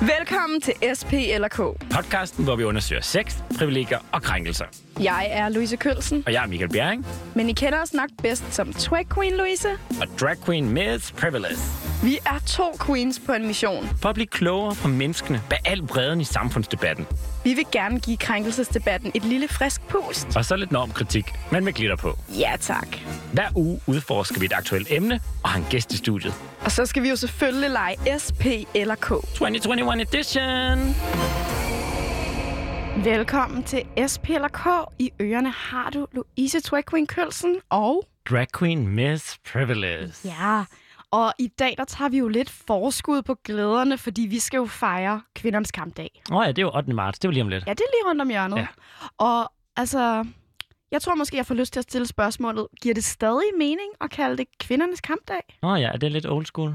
Velkommen til SP eller K. Podcasten, hvor vi undersøger sex, privilegier og krænkelser. Jeg er Louise Kølsen, Og jeg er Michael Bjerring, men I kender os nok bedst som Twag Queen Louise. og drag queen Miss Privilege. Vi er to queens på en mission. For at blive klogere på menneskene bag al bredden i samfundsdebatten. Vi vil gerne give krænkelsesdebatten et lille frisk pust. Og så lidt normkritik, men med glitter på. Ja tak. Hver uge udforsker vi et aktuelt emne og har en gæst i studiet. Og så skal vi jo selvfølgelig lege SP eller K. 2021 edition! Velkommen til SP eller K. I ørerne har du Louise Twag Queen Kølsen og... Drag queen Miss Privilege. Ja, og i dag der tager vi jo lidt forskud på glæderne, fordi vi skal jo fejre kvindernes kampdag. Åh oh ja, det er jo 8. marts. Det var lige om lidt. Ja, det er lige rundt om hjørnet. Ja. Og altså, jeg tror måske, jeg får lyst til at stille spørgsmålet. Giver det stadig mening at kalde det kvindernes kampdag? Åh oh ja, er det lidt old school?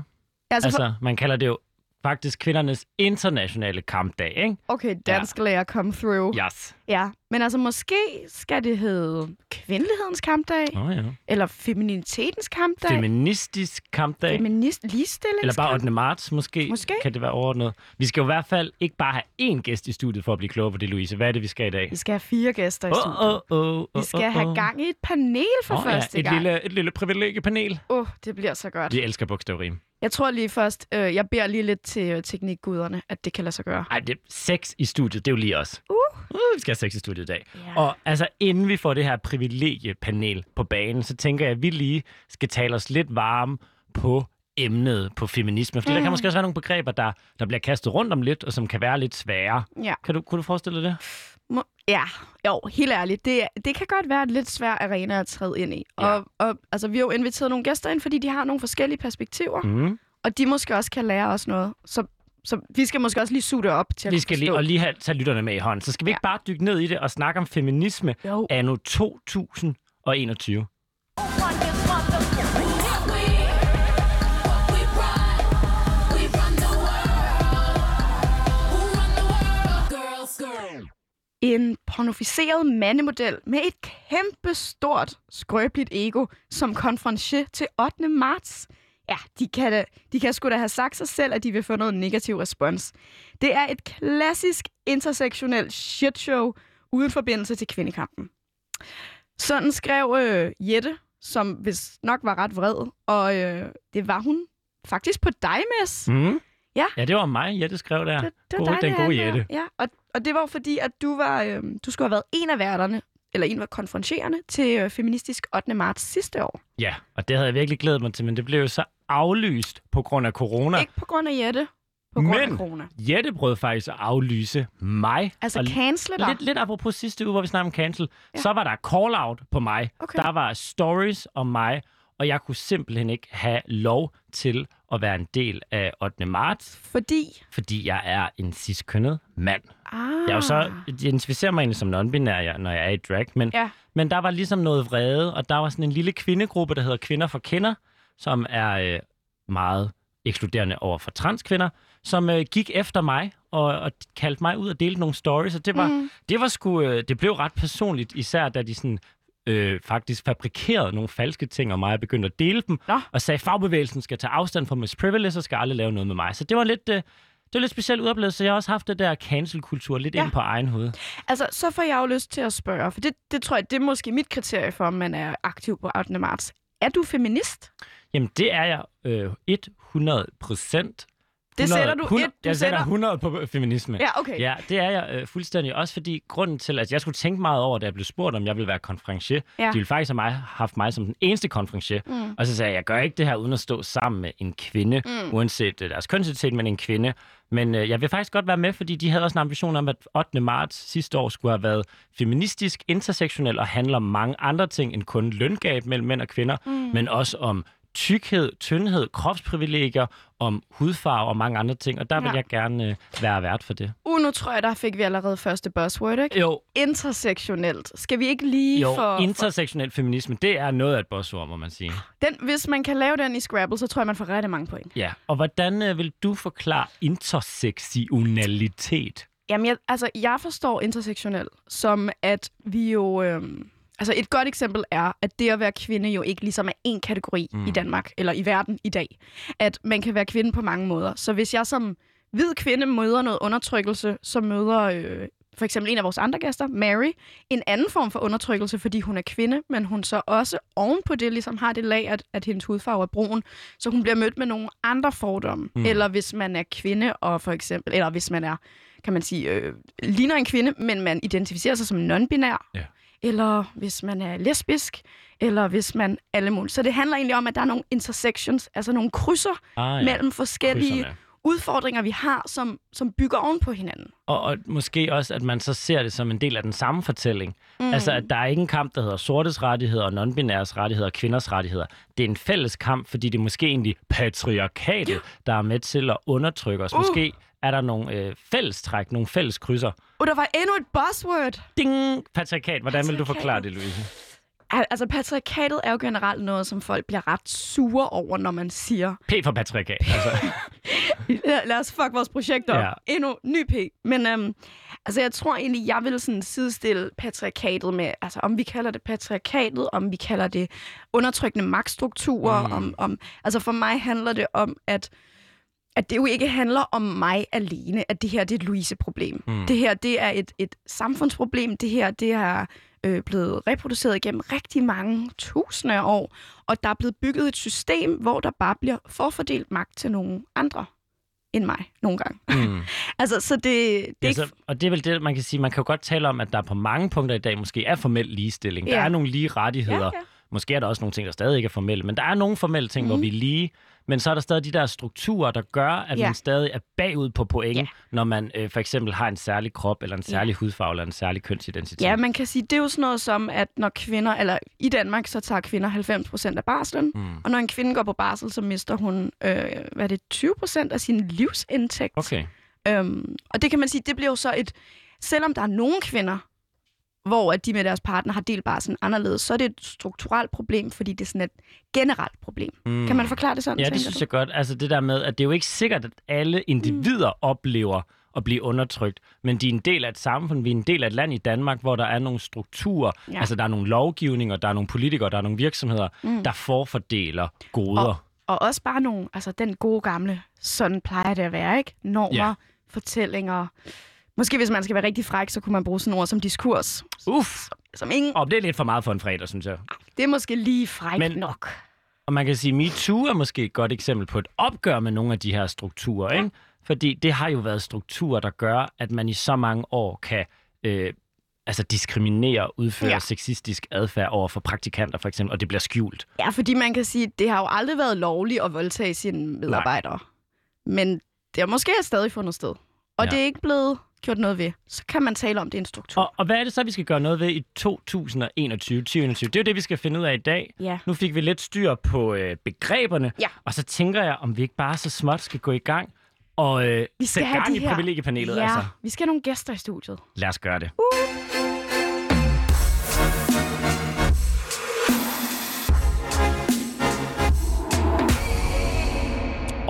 Altså, altså Altså, man kalder det jo faktisk kvindernes internationale kampdag, ikke? okay, dansk ja. lærer come through. Yes. ja. Men altså, måske skal det hedde kvindelighedens kampdag, oh, ja. eller femininitetens kampdag, Feministisk kampdag. feminist ligestillings Eller bare 8. marts, måske, Måske. kan det være overordnet. Vi skal jo i hvert fald ikke bare have én gæst i studiet for at blive klogere på det, Louise. Hvad er det, vi skal i dag? Vi skal have fire gæster i studiet. åh, åh, Vi skal have gang i et panel for Åh, første ja, et gang. lille, et lille privilegiepanel. Åh, oh, det bliver så godt. Vi elsker bogstavrim. Jeg tror lige først, øh, jeg beder lige lidt til øh, teknikguderne, at det kan lade sig gøre. Ej, det sex i studiet, det er jo lige os. Uh. Uh, vi skal have sex i studiet i dag. Ja. Og altså, inden vi får det her privilegiepanel på banen, så tænker jeg, at vi lige skal tale os lidt varme på emnet på feminisme. Fordi mm. der kan måske også være nogle begreber, der, der bliver kastet rundt om lidt, og som kan være lidt svære. Ja. Kan du, kunne du forestille dig det? Må, ja, jo, helt ærligt. Det, det kan godt være lidt svær arena at træde ind i. Ja. Og, og altså, vi har jo inviteret nogle gæster ind, fordi de har nogle forskellige perspektiver, mm. Og de måske også kan lære os noget. Så, så vi skal måske også lige suge det op til Vi skal lige, og lige have, tage lytterne med i hånden. Så skal vi Ja. ikke bare dykke ned i det og snakke om feminisme Jo. anno 2021. En pornoficeret mandemodel med et kæmpe stort skrøbeligt ego som konferencier til 8. marts. Ja, de kan, da, de kan sgu da have sagt sig selv, at de vil få noget negativ respons. Det er et klassisk intersektionelt shitshow uden forbindelse til kvindekampen. Sådan skrev øh, Jette, som hvis nok var ret vred, og øh, det var hun faktisk på dig, Mads. Mm. Ja. Ja, det var mig, Jette skrev der. Det, det var Gode, dig, den gode. Jette. Ja, og, og det var fordi, at du, var, øh, du skulle have været en af værterne, eller en af konferencierende til øh, Feministisk 8. marts sidste år. Ja, og det havde jeg virkelig glædet mig til, men det blev jo så aflyst på grund af corona. Ikke på grund af Jette, på grund Men- af corona. Jette prøvede faktisk at aflyse mig. Altså og cancel dig. lidt, lidt apropos sidste uge, hvor vi snakkede om cancel, ja. så var der call-out på mig. Okay. Der var stories om mig, og jeg kunne simpelthen ikke have lov til at være en del af 8. marts, Fordi... fordi jeg er en ciskønnet mand. Ah, Jeg er jo så identificerer mig egentlig som non-binær, når jeg er i drag, men, Ja. men der var ligesom noget vrede, og der var sådan en lille kvindegruppe, der hedder Kvinder for Kender, som er øh, meget ekskluderende over for transkvinder, som øh, gik efter mig og, og kaldte mig ud og delte nogle stories, og det var, mm. det var sgu, øh, det blev ret personligt, især da de sådan øh, faktisk fabrikerede nogle falske ting om mig og begyndte at dele dem, Nå. og sagde, at fagbevægelsen skal tage afstand fra Miss Privilege og skal aldrig lave noget med mig. Så det var lidt... Øh, det var lidt specielt udoplevelse, så jeg har også haft det der cancel-kultur lidt Ja. ind på egen hoved. Altså, så får jeg jo lyst til at spørge, for det, det tror jeg, det er måske mit kriterie for, om man er aktiv på 8. marts. Er du feminist? Jamen, det er jeg øh, 100 procent. Det sætter du 100, et- du jeg sætter sætter- 100 på feminisme. Ja, okay. Ja, det er jeg øh, fuldstændig. Også fordi grunden til, at jeg skulle tænke meget over, da jeg blev spurgt, om jeg ville være konferencier. Ja. De ville faktisk have mig, haft mig som den eneste konferencier. Mm. Og så sagde jeg, jeg gør ikke det her uden at stå sammen med en kvinde, Mm. uanset øh, deres kønsidentitet, men en kvinde. Men øh, jeg vil faktisk godt være med, fordi de havde også en ambition om, at 8. marts sidste år skulle have været feministisk, intersektionel og handler om mange andre ting end kun løngab mellem mænd og kvinder, Mm. men også om tykkhed, tyndhed, kropsprivilegier, om hudfarve og mange andre ting. Og der vil Ja. jeg gerne øh, være vært for det. Uh, nu tror jeg, der fik vi allerede første buzzword, ikke? Jo, Intersektionelt. Skal vi ikke lige jo for... intersektionel feminisme, det er noget af et buzzord, må man sige. Den, hvis man kan lave den i Scrabble, så tror jeg, man får rigtig mange point. Ja, og hvordan øh, vil du forklare intersektionalitet? Jamen, jeg, altså, jeg forstår intersektionel som, at vi jo... Øhm, altså, et godt eksempel er, at det at være kvinde jo ikke ligesom er én kategori mm. i Danmark, eller i verden i dag. At man kan være kvinde på mange måder. Så hvis jeg som hvid kvinde møder noget undertrykkelse, så møder øh, for eksempel en af vores andre gæster, Mary, en anden form for undertrykkelse, fordi hun er kvinde, men hun så også oven på det ligesom har det lag, at, at hendes hudfarve er brun, så hun bliver mødt med nogle andre fordomme. Mm. Eller hvis man er kvinde, og for eksempel, eller hvis man er, kan man sige, øh, ligner en kvinde, men man identificerer sig som non-binær. Ja. Eller hvis man er lesbisk, eller hvis man alle mulige. Så det handler egentlig om, at der er nogle intersections, altså nogle krydser Ah, ja. mellem forskellige Krydserne. udfordringer, vi har, som, som bygger oven på hinanden. Og, og måske også, at man så ser det som en del af den samme fortælling. Mm. Altså, at der er ikke en kamp, der hedder sortes rettigheder, non-binæres rettigheder og kvinders rettigheder. Det er en fælles kamp, fordi det er måske egentlig patriarkatet, der er med til at undertrykke os. Uh. Måske er der nogle øh, fællestræk, nogle fælles krydser. Og der var endnu et buzzword. Ding! Patriarkat. Hvordan vil du forklare det, Louise? Al- Altså, patriarkatet er jo generelt noget, som folk bliver ret sure over, når man siger, P for patriarkat. Altså, lad, os fuck vores projekt op. Ja. Endnu ny P. Men øhm, altså, jeg tror egentlig, jeg vil sådan sidestille patriarkatet med, altså om vi kalder det patriarkatet, om vi kalder det undertrykkende magtstrukturer, mm. om, om, altså for mig handler det om, at at det jo ikke handler om mig alene, at det her det er et Louise-problem. Mm. Det her det er et, et samfundsproblem. Det her det er øh, blevet reproduceret gennem rigtig mange tusinde af år, og der er blevet bygget et system, hvor der bare bliver forfordelt magt til nogle andre end mig nogle gange. mm. Altså, så det, det Ja, ikke... så, og det er vel det, man kan sige. Man kan jo godt tale om, at der på mange punkter i dag måske er formel ligestilling. Der Ja. er nogle lige rettigheder. Ja, ja. Måske er der også nogle ting, der stadig ikke er formelle, men der er nogle formelle ting, mm. hvor Mhm. vi er lige. Men så er der stadig de der strukturer, der gør, at Ja. man stadig er bagud på point, Ja. når man øh, for eksempel har en særlig krop, eller en særlig hudfarve, eller en særlig kønsidentitet. Ja, man kan sige, det er jo sådan noget som, at når kvinder, eller i Danmark, så tager kvinder 90 procent af barslen, Mm. og når en kvinde går på barsel, så mister hun, øh, hvad er det, 20 procent af sin livsindtægt. Okay. Øhm, og det kan man sige, det bliver jo så et... Selvom der er nogle kvinder, hvor at de med deres partner har delt barslen anderledes, så er det et strukturelt problem, fordi det er sådan et generelt problem. Mm. Kan man forklare det sådan, Ja, det synes du? jeg godt. Altså det der med, at det er jo ikke sikkert, at alle individer mm. oplever at blive undertrykt, men de er en del af et samfund, vi er en del af et land i Danmark, hvor der er nogle strukturer, ja. Altså der er nogle lovgivninger, der er nogle politikere, der er nogle virksomheder, mm. der forfordeler goder. Og- Og også bare nogle, altså den gode gamle, sådan plejer det at være, ikke? Normer, ja. fortællinger. Måske hvis man skal være rigtig fræk, så kunne man bruge sådan ord som diskurs. Uff, Som ingen, og det er lidt for meget for en fredag, synes jeg. det er måske lige fræk Men- nok. Og man kan sige, at MeToo er måske et godt eksempel på et opgør med nogle af de her strukturer, ja. ikke? Fordi det har jo været strukturer, der gør, at man i så mange år kan øh, altså diskriminere og udføre ja. Sexistisk adfærd over for praktikanter, for eksempel, og det bliver skjult. Ja, fordi man kan sige, det har jo aldrig været lovligt at voldtage sine medarbejdere. Men det har måske stadig fundet sted. Og Ja. det er ikke blevet gjort noget ved. Så kan man tale om, det er en struktur. Og, og hvad er det så, vi skal gøre noget ved i 2021 2021 Det er jo det, vi skal finde ud af i dag. Ja. Nu fik vi lidt styr på øh, begreberne, Ja. og så tænker jeg, om vi ikke bare så småt skal gå i gang og øh, Vi skal sætte gang i privilegiepanelet. Ja, Altså. vi skal have nogle gæster i studiet. Lad os gøre det.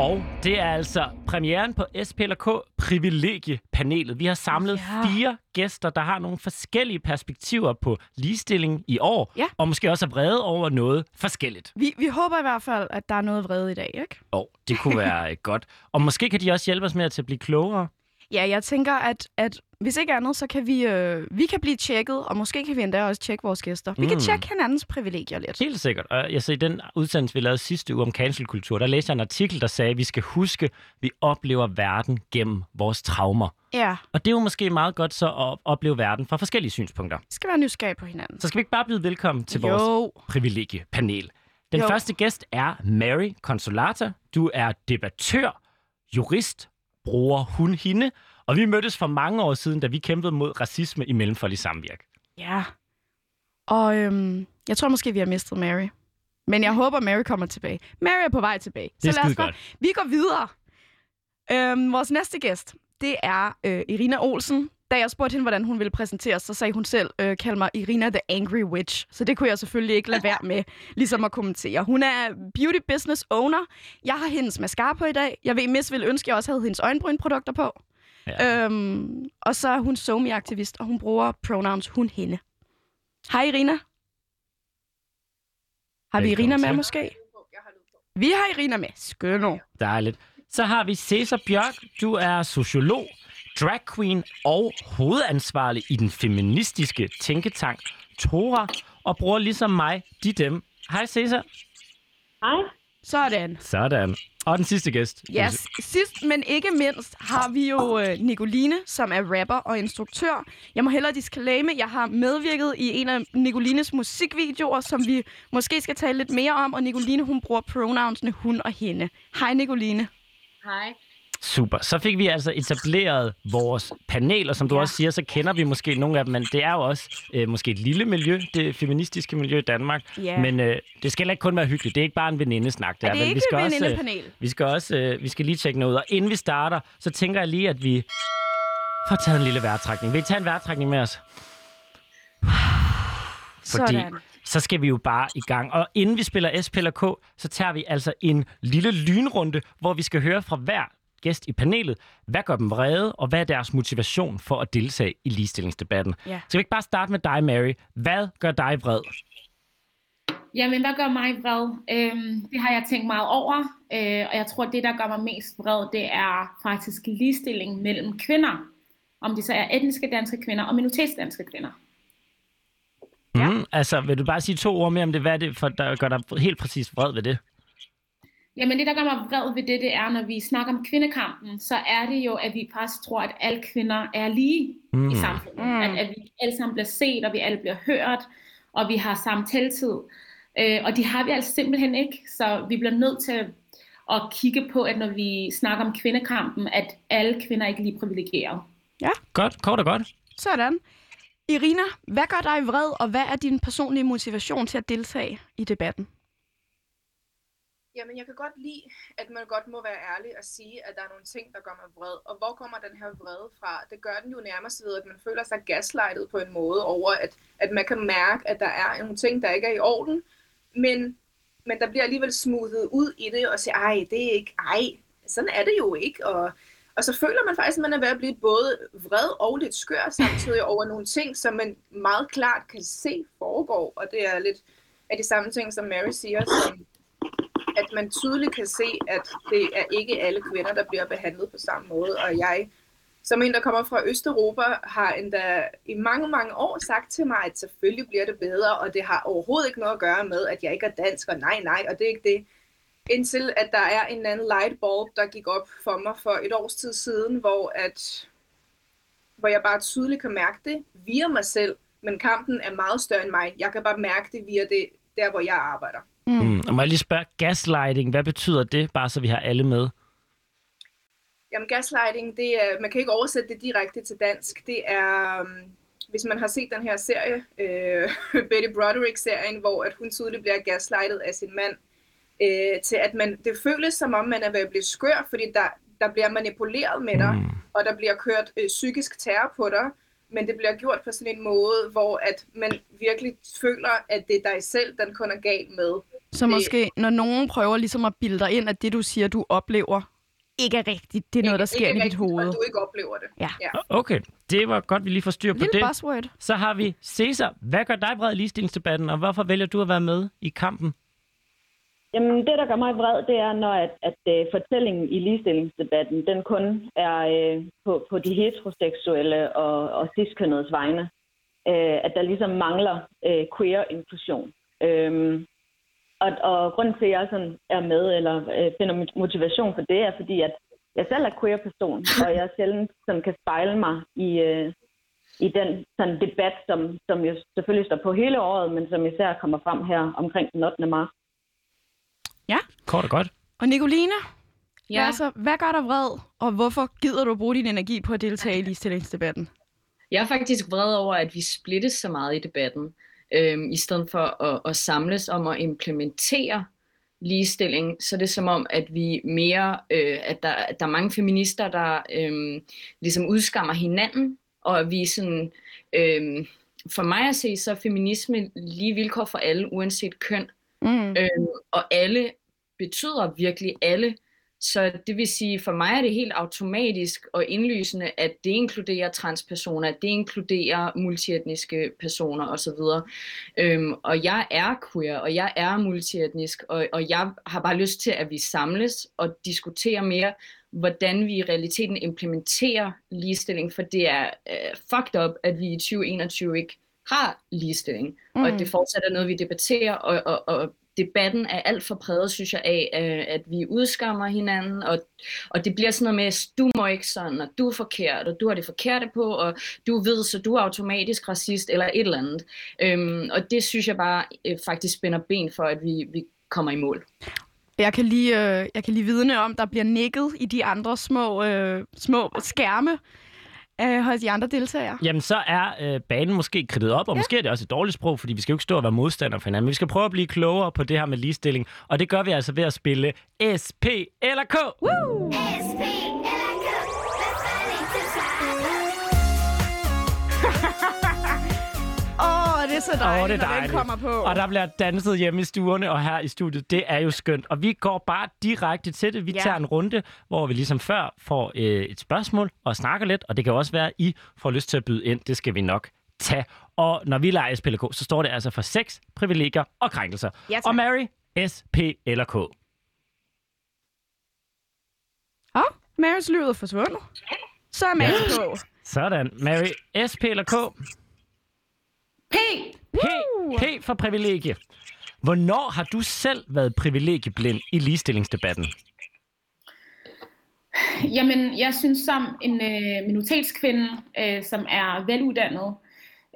Og det er altså premieren på SPLK Privilegiepanelet. Vi har samlet Ja. fire gæster, der har nogle forskellige perspektiver på ligestilling i år, Ja. og måske også er vrede over noget forskelligt. Vi, vi håber i hvert fald, at der er noget vrede i dag, ikke? Og det kunne være godt. Og måske kan de også hjælpe os med at blive klogere. Ja, jeg tænker, at, at hvis ikke andet, så kan vi, øh, vi kan blive tjekket, og måske kan vi endda også tjekke vores gæster. Vi Mm. kan tjekke hinandens privilegier lidt. Helt sikkert. Og jeg ser i den udsendelse, vi lavede sidste uge om cancelkultur, der læste jeg en artikel, der sagde, at vi skal huske, at vi oplever verden gennem vores traumer. Ja, Og det er jo måske meget godt så at opleve verden fra forskellige synspunkter. vi skal være nysgerrige på hinanden. Så skal vi ikke bare byde velkommen til vores Jo, privilegiepanel. Den Jo. første gæst er Mary Consolata. Du er debattør, jurist, bruger hun hende, og vi mødtes for mange år siden, da vi kæmpede mod racisme i Mellemfoldig Samvirk. ja. Og øhm, jeg tror måske, vi har mistet Mary. Men jeg håber, Mary kommer tilbage. Mary er på vej tilbage. Det er så lad os godt. Vi går videre. Øhm, vores næste gæst, det er øh, Irina Olsen. Da jeg spurgte hende, hvordan hun ville præsenteres, så sagde hun selv, øh, kald mig Irina the Angry Witch. Så det kunne jeg selvfølgelig ikke lade være med, ligesom at kommentere. Hun er beauty business owner. Jeg har hendes mascara på i dag. Jeg ved, Miss ville ønske, at jeg også havde hendes øjenbrynprodukter på. Ja. Øhm, og så er hun somi-aktivist, og hun bruger pronouns hun, hende. Hej Irina. Har vi Irina med måske? Vi har Irina med. Skønno. Dejligt. Så har vi Cæsar Bjørk. Du er sociolog, drag queen og hovedansvarlig i den feministiske tænketank Tora, og bruger ligesom mig de dem. Hej Cæsar. Hej. Sådan. Sådan. Og den sidste gæst. Yes. Sidst, men ikke mindst, har vi jo øh, Nicoline, som er rapper og instruktør. Jeg må hellere disclaime, jeg har medvirket i en af Nicolines musikvideoer, som vi måske skal tale lidt mere om. Og Nicoline, hun bruger pronounsene hun og hende. Hej Nicoline. Hej. Super. Så fik vi altså etableret vores panel, og som du Ja. også siger, så kender vi måske nogle af dem, men det er jo også øh, måske et lille miljø, det feministiske miljø i Danmark. Ja. Men øh, det skal ikke kun være hyggeligt. Det er ikke bare en venindesnak. Er det vel? ikke vi skal et også, øh, vi skal også øh, vi skal lige tjekke noget ud. Og inden vi starter, så tænker jeg lige, at vi får taget en lille vejrtrækning. Vil I tage en vejrtrækning med os? Fordi Sådan. så skal vi jo bare i gang. Og inden vi spiller SP eller K, så tager vi altså en lille lynrunde, hvor vi skal høre fra hver gæst i panelet, hvad gør dem vrede, og hvad er deres motivation for at deltage i ligestillingsdebatten. Ja. Skal vi ikke bare starte med dig, Mary? Hvad gør dig vred? Jamen, hvad gør mig vred? Øhm, det har jeg tænkt meget over, øh, og jeg tror, det, der gør mig mest vred, det er faktisk ligestilling mellem kvinder. Om det så er etniske danske kvinder og minoritetsdanske kvinder. Ja. Mm, altså, vil du bare sige to ord mere om det? Hvad er det, for, der gør dig helt præcis vred ved det? Jamen, det, der gør mig vred ved det, det er, når vi snakker om kvindekampen, så er det jo, at vi faktisk tror, at alle kvinder er lige Mm. i samfundet. Mm. At, at vi alle sammen bliver set, og vi alle bliver hørt, og vi har samme taltid. Øh, og det har vi altså simpelthen ikke. Så vi bliver nødt til at kigge på, at når vi snakker om kvindekampen, at alle kvinder er ikke lige privilegerede. Godt, kort og godt. Sådan. Irina, hvad gør dig vred, og hvad er din personlige motivation til at deltage i debatten? Jamen, jeg kan godt lide, at man godt må være ærlig og sige, at der er nogle ting, der gør mig vred. Og hvor kommer den her vrede fra? Det gør den jo nærmest ved, at man føler sig gaslightet på en måde over, at, at man kan mærke, at der er nogle ting, der ikke er i orden. Men, men der bliver alligevel smoothet ud i det og siger, ej, det er ikke, ej, sådan er det jo ikke. Og, og så føler man faktisk, at man er ved at blive både vred og lidt skør samtidig over nogle ting, som man meget klart kan se foregår. Og det er lidt af de samme ting, som Mary siger, som at man tydeligt kan se, at det er ikke alle kvinder, der bliver behandlet på samme måde. Og jeg, som en, der kommer fra Østeuropa, har endda i mange, mange år sagt til mig, at selvfølgelig bliver det bedre, og det har overhovedet ikke noget at gøre med, at jeg ikke er dansk, og nej, nej, og det er ikke det. Indtil at der er en anden light bulb, der gik op for mig for et års tid siden, hvor, at, hvor jeg bare tydeligt kan mærke det via mig selv, men kampen er meget større end mig. Jeg kan bare mærke det via det, der, hvor jeg arbejder. Mm. Og må jeg lige spørge, gaslighting, hvad betyder det? Bare så vi har alle med. Jamen gaslighting, det er, man kan ikke oversætte det direkte til dansk. Det er, um, hvis man har set den her serie, øh, Betty Broderick-serien, hvor at hun tydeligt bliver gaslightet af sin mand, øh, til at man, det føles som om, man er ved at blive skør, fordi der, der bliver manipuleret med dig, Mm. og der bliver kørt øh, psykisk terror på dig, men det bliver gjort på sådan en måde, hvor at man virkelig føler, at det er dig selv, den kun er galt med. Så måske, når nogen prøver ligesom at bilde dig ind, at det, du siger, du oplever, ikke er rigtigt. Det er noget, der sker ikke i dit rigtigt, hoved. Og du ikke oplever det. Ja. ja. Okay, det var godt, vi lige får styr på Lille det. buzzword. Så har vi Cæsar. Hvad gør dig vred i ligestillingsdebatten, og hvorfor vælger du at være med i kampen? Jamen, det, der gør mig vred, det er, når at, at uh, fortællingen i ligestillingsdebatten, den kun er uh, på, på de heteroseksuelle og, og ciskønnedes vegne. Uh, at der ligesom mangler uh, queer-inklusion. Um, og, og grunden til, at jeg sådan er med, eller uh, finder motivation for det, er fordi, at jeg selv er queer-person, og jeg sjældent sådan, kan spejle mig i, uh, i den sådan, debat, som, som jo selvfølgelig står på hele året, men som især kommer frem her omkring den 8. marts. Kort og godt. Og Nicoline, ja. Ja, altså, hvad gør dig vred, og hvorfor gider du at bruge din energi på at deltage i ligestillingsdebatten? jeg er faktisk vred over, at vi splittes så meget i debatten, øhm, i stedet for at, at samles om at implementere ligestilling, så er det som om, at vi mere, øh, at der, at der er mange feminister, der øh, ligesom udskammer hinanden, og at vi sådan, øh, for mig at se, så er feminisme lige vilkår for alle, uanset køn, Mm. Øhm, og alle betyder virkelig alle. Så det vil sige, for mig er det helt automatisk og indlysende, at det inkluderer transpersoner, at det inkluderer multietniske personer osv. Øhm, og jeg er queer, og jeg er multietnisk, og, og jeg har bare lyst til, at vi samles og diskuterer mere, hvordan vi i realiteten implementerer ligestilling, for det er uh, fucked up, at vi i 2021 ikke har ligestilling, mm. og at det fortsat er noget, vi debatterer, og, og, og debatten er alt for præget, synes jeg, af, øh, at vi udskammer hinanden, og, og det bliver sådan noget med, du må ikke sådan, og du er forkert, og du har det forkerte på, og du ved, så du er automatisk racist, eller et eller andet. Øhm, og det synes jeg bare øh, faktisk spænder ben for, at vi, vi kommer i mål. Jeg kan lige, øh, jeg kan lige vidne om, der bliver nikket i de andre små, øh, små skærme øh, hos de andre deltagere. Jamen, så er øh, banen måske kridtet op, og ja. måske er det også et dårligt sprog, fordi vi skal jo ikke stå og være modstandere for hinanden. Men vi skal prøve at blive klogere på det her med ligestilling, og det gør vi altså ved at spille SP eller K. Woo! SP eller K. det er så dejligt, oh, det er dejligt, kommer på. Og der bliver danset hjemme i stuerne og her i studiet. Det er jo skønt. Og vi går bare direkte til det. Vi ja. tager en runde, hvor vi ligesom før får øh, et spørgsmål og snakker lidt. Og det kan også være, at I får lyst til at byde ind. Det skal vi nok tage. Og når vi leger SPLK, så står det altså for sex, privilegier og krænkelser. Ja, og Mary, S, P eller K. Åh, oh, Marys lyd er forsvundet. Så er Mary ja. på. Sådan. Mary, S, P eller K? P! P! P for privilegie. Hvornår har du selv været privilegieblind i ligestillingsdebatten? Jamen, jeg synes som en øh, minoritetskvinde, øh, som er veluddannet,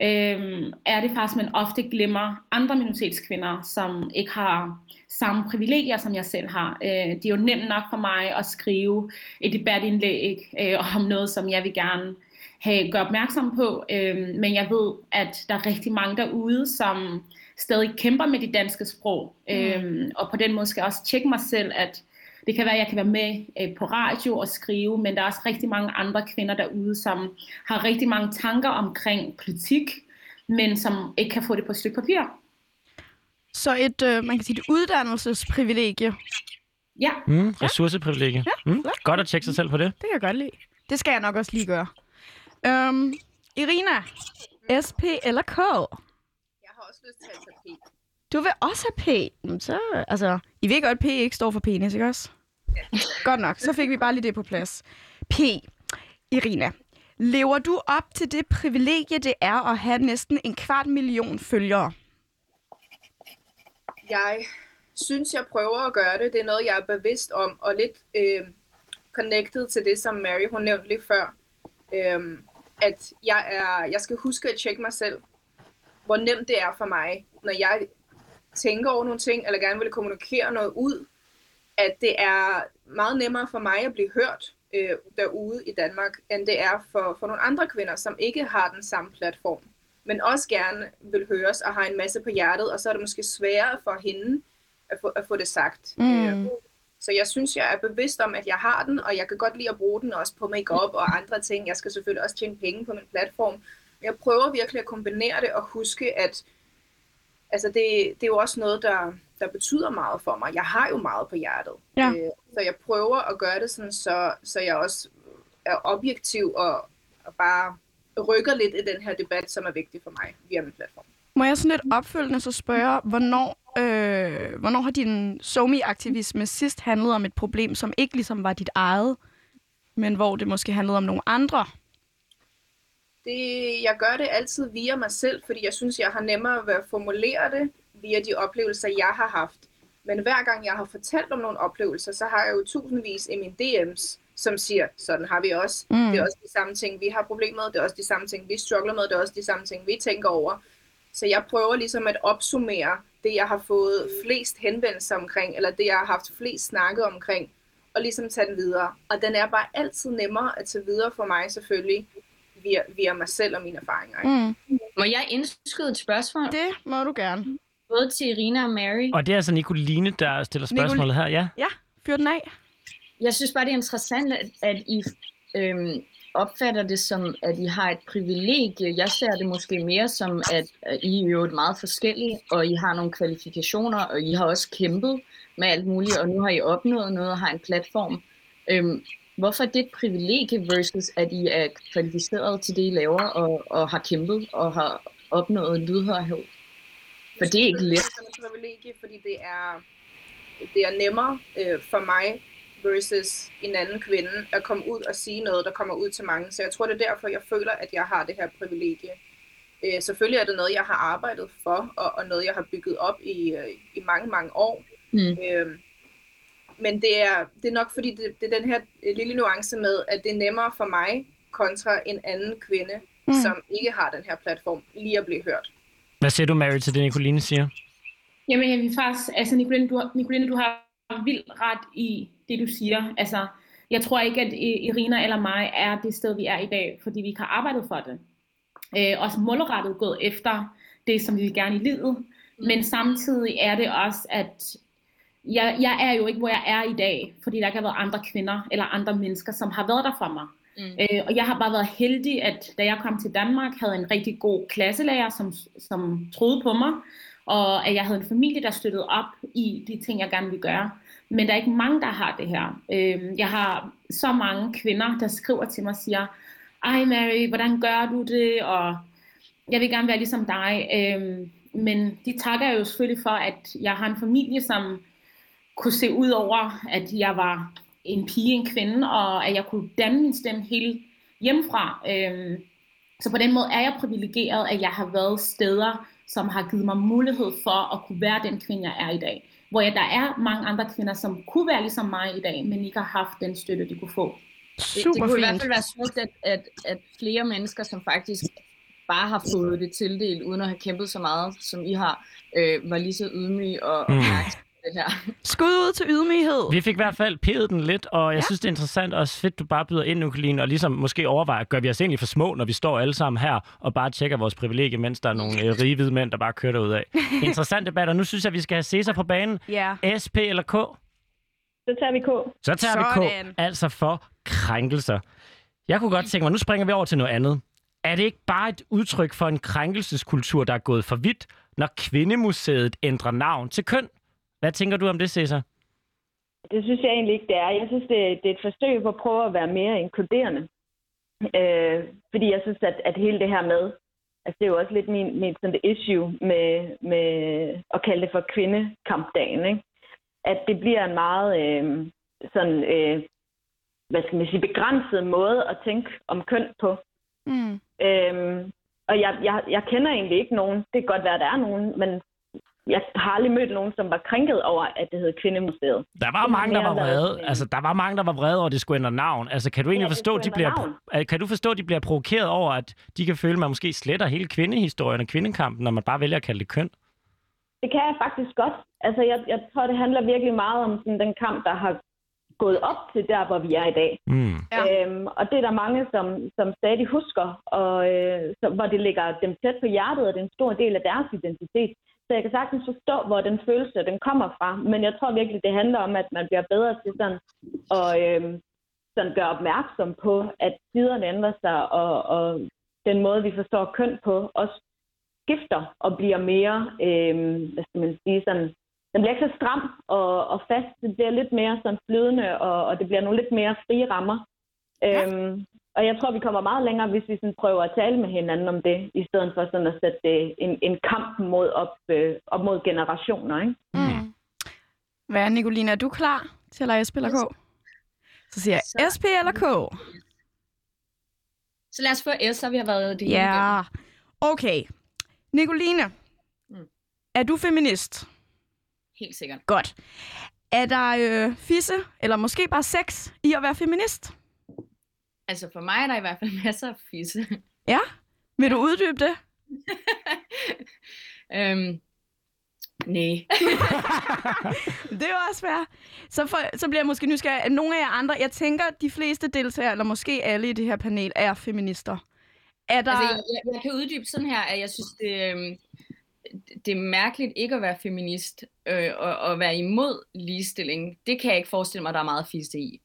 øh, er det faktisk, man ofte glemmer andre minoritetskvinder, som ikke har samme privilegier, som jeg selv har. Øh, det er jo nemt nok for mig at skrive et debatindlæg øh, om noget, som jeg vil gerne have, gøre opmærksom på. Øh, men jeg ved, at der er rigtig mange derude, som stadig kæmper med det danske sprog. Mm. Øh, og på den måde skal jeg også tjekke mig selv, at det kan være, at jeg kan være med øh, på radio og skrive, men der er også rigtig mange andre kvinder derude, som har rigtig mange tanker omkring politik, men som ikke kan få det på et stykke papir. Så et, øh, man kan sige, et uddannelsesprivilegie. Ja. Mm, ressourceprivilegie. Ja, mm, godt at tjekke sig selv på det. Det kan jeg godt lide. Det skal jeg nok også lige gøre. Um, Irina, SP eller K? Jeg har også lyst til at tage P. Du vil også have P? Så, altså, I ved godt, at P ikke står for penis, ikke også? Ja. Godt nok, så fik vi bare lige det på plads. P. Irina, lever du op til det privilegie, det er at have næsten en kvart million følgere? Jeg synes, jeg prøver at gøre det. Det er noget, jeg er bevidst om, og lidt øh, connected til det, som Mary hun nævnte lige før. Øh, at jeg, er, jeg skal huske at tjekke mig selv, hvor nemt det er for mig, når jeg tænker over nogle ting, eller gerne vil kommunikere noget ud, at det er meget nemmere for mig at blive hørt øh, derude i Danmark, end det er for, for nogle andre kvinder, som ikke har den samme platform, men også gerne vil høres og har en masse på hjertet, og så er det måske sværere for hende at få, at få det sagt. Mm. Øh, så jeg synes, jeg er bevidst om, at jeg har den, og jeg kan godt lide at bruge den også på makeup og andre ting. Jeg skal selvfølgelig også tjene penge på min platform. Jeg prøver virkelig at kombinere det og huske, at altså det, det er jo også noget, der, der betyder meget for mig. Jeg har jo meget på hjertet. Ja. Øh, så jeg prøver at gøre det sådan, så, så jeg også er objektiv og, og bare rykker lidt i den her debat, som er vigtig for mig via min platform. Må jeg sådan lidt opfølgende så spørge, hvornår, øh, hvornår har din somi-aktivisme sidst handlet om et problem, som ikke ligesom var dit eget, men hvor det måske handlede om nogle andre? Det, jeg gør det altid via mig selv, fordi jeg synes, jeg har nemmere ved at formulere det via de oplevelser, jeg har haft. Men hver gang jeg har fortalt om nogle oplevelser, så har jeg jo tusindvis i mine DM's, som siger, sådan har vi også. Mm. Det er også de samme ting, vi har problemer med. Det er også de samme ting, vi struggler med. Det er også de samme ting, vi tænker over. Så jeg prøver ligesom at opsummere det, jeg har fået flest henvendelser omkring, eller det, jeg har haft flest snakket omkring, og ligesom tage den videre. Og den er bare altid nemmere at tage videre for mig selvfølgelig, via, via mig selv og mine erfaringer. Mm. Må jeg indskyde et spørgsmål? Det må du gerne. Både til Irina og Mary. Og det er altså Nicoline, der stiller spørgsmålet her, ja? Ja, fyr den af. Jeg synes bare, det er interessant, at, at I øhm, opfatter det som, at I har et privilegie. Jeg ser det måske mere som, at I er jo meget forskellige, og I har nogle kvalifikationer, og I har også kæmpet med alt muligt, og nu har I opnået noget og har en platform. Øhm, hvorfor er det et privilegie versus, at I er kvalificeret til det, I laver, og, og har kæmpet og har opnået lydhørhed? For det er ikke let. Det er et privilegie, fordi det er, det er nemmere øh, for mig versus en anden kvinde at komme ud og sige noget, der kommer ud til mange. Så jeg tror, det er derfor, jeg føler, at jeg har det her privilegie. Øh, selvfølgelig er det noget, jeg har arbejdet for, og, og noget, jeg har bygget op i, øh, i mange, mange år. Mm. Øh, men det er, det er nok fordi, det, det er den her øh, lille nuance med, at det er nemmere for mig kontra en anden kvinde, mm. som ikke har den her platform, lige at blive hørt. Hvad siger du, Mary, til det, Nicoline siger? Jamen, jeg vil faktisk, altså Nicoline, du har, Nicoline, du har vildt ret i det, du siger. Altså, jeg tror ikke, at Irina eller mig er det sted, vi er i dag, fordi vi ikke har arbejdet for det. Øh, også målrettet gået efter det, som vi vil gerne i livet. Mm. Men samtidig er det også, at jeg, jeg er jo ikke, hvor jeg er i dag, fordi der ikke har været andre kvinder eller andre mennesker, som har været der for mig. Mm. Øh, og jeg har bare været heldig, at da jeg kom til Danmark, havde en rigtig god klasselærer, som, som troede på mig, og at jeg havde en familie, der støttede op i de ting, jeg gerne ville gøre. Men der er ikke mange, der har det her. Øh, jeg har så mange kvinder, der skriver til mig og siger, ej Mary, hvordan gør du det? Og jeg vil gerne være ligesom dig. Øh, men de takker jo selvfølgelig for, at jeg har en familie, som kunne se ud over, at jeg var en pige, en kvinde, og at jeg kunne danne min stemme helt hjemmefra. Øhm, så på den måde er jeg privilegeret, at jeg har været steder, som har givet mig mulighed for at kunne være den kvinde, jeg er i dag. Hvor jeg, der er mange andre kvinder, som kunne være ligesom mig i dag, men ikke har haft den støtte, de kunne få. Super det, det kunne fint. i hvert fald være smukt, at, at, at flere mennesker, som faktisk bare har fået det tildelt, uden at have kæmpet så meget, som I har, øh, var lige så ydmyge og, mm. opmærksomme det her. Skud ud til ydmyghed. Vi fik i hvert fald pædet den lidt, og jeg ja. synes, det er interessant og fedt, du bare byder ind, Nukaline, og ligesom måske overvejer, gør vi os egentlig for små, når vi står alle sammen her og bare tjekker vores privilegie, mens der er nogle øh, rige hvide mænd, der bare kører derud af. Interessant debat, og nu synes jeg, vi skal have Cæsar på banen. Ja. SP eller K? Så tager vi K. Så tager Sådan. vi K, altså for krænkelser. Jeg kunne godt tænke mig, nu springer vi over til noget andet. Er det ikke bare et udtryk for en krænkelseskultur, der er gået for vidt, når Kvindemuseet ændrer navn til køn? Hvad tænker du om det, Cæsar? Det synes jeg egentlig ikke, det er. Jeg synes, det, det er et forsøg på at prøve at være mere inkluderende. Øh, fordi jeg synes, at, at hele det her med, altså det er jo også lidt min, min sådan issue med, med at kalde det for kvindekampdagen, ikke? at det bliver en meget øh, sådan, øh, hvad skal man sige, begrænset måde at tænke om køn på. Mm. Øhm, og jeg, jeg, jeg kender egentlig ikke nogen, det kan godt være, at der er nogen, men jeg har aldrig mødt nogen, som var krænket over, at det hed Kvindemuseet. Der var mange, der var vrede. Altså, der var mange, der var vrede over, at det skulle ændre navn. Altså, kan du egentlig ja, forstå, de bliver, navn. kan du forstå, at de bliver provokeret over, at de kan føle, at man måske sletter hele kvindehistorien og kvindekampen, når man bare vælger at kalde det køn? Det kan jeg faktisk godt. Altså, jeg, jeg tror, det handler virkelig meget om sådan, den kamp, der har gået op til der, hvor vi er i dag. Mm. Ja. Øhm, og det er der mange, som, som stadig husker, og øh, så, hvor det ligger dem tæt på hjertet, og det er en stor del af deres identitet. Så jeg kan sagtens forstå, hvor den følelse den kommer fra. Men jeg tror virkelig, det handler om, at man bliver bedre til sådan at øh, sådan gøre opmærksom på, at tiderne ændrer sig, og, og den måde, vi forstår køn på, også skifter og bliver mere, øh, hvad skal man sige, sådan, den bliver ikke så stram og, og fast. Det bliver lidt mere sådan flydende, og, og det bliver nogle lidt mere frie rammer. Ja. Øhm, og jeg tror, vi kommer meget længere, hvis vi sådan prøver at tale med hinanden om det, i stedet for sådan at sætte det en, en kamp mod op, øh, op mod generationer. Ikke? Mm. Hvad er, Nicolina? Er du klar til at lege SP eller K? Så siger jeg SP eller K? Så lad os få S, så vi har været det Ja, okay. Nicoline, mm. er du feminist? Helt sikkert. Godt. Er der øh, fisse, eller måske bare sex, i at være feminist? Altså for mig er der i hvert fald masser af fisse. Ja? Vil du uddybe det? øhm, nej. det er også fair. Så, for, så bliver jeg måske nysgerrig. Nogle af jer andre, jeg tænker, de fleste deltagere, eller måske alle i det her panel, er feminister. Er der... altså, jeg, jeg kan uddybe sådan her, at jeg synes, det, øhm, det er mærkeligt ikke at være feminist øh, og, og være imod ligestilling. Det kan jeg ikke forestille mig, der er meget fisse i.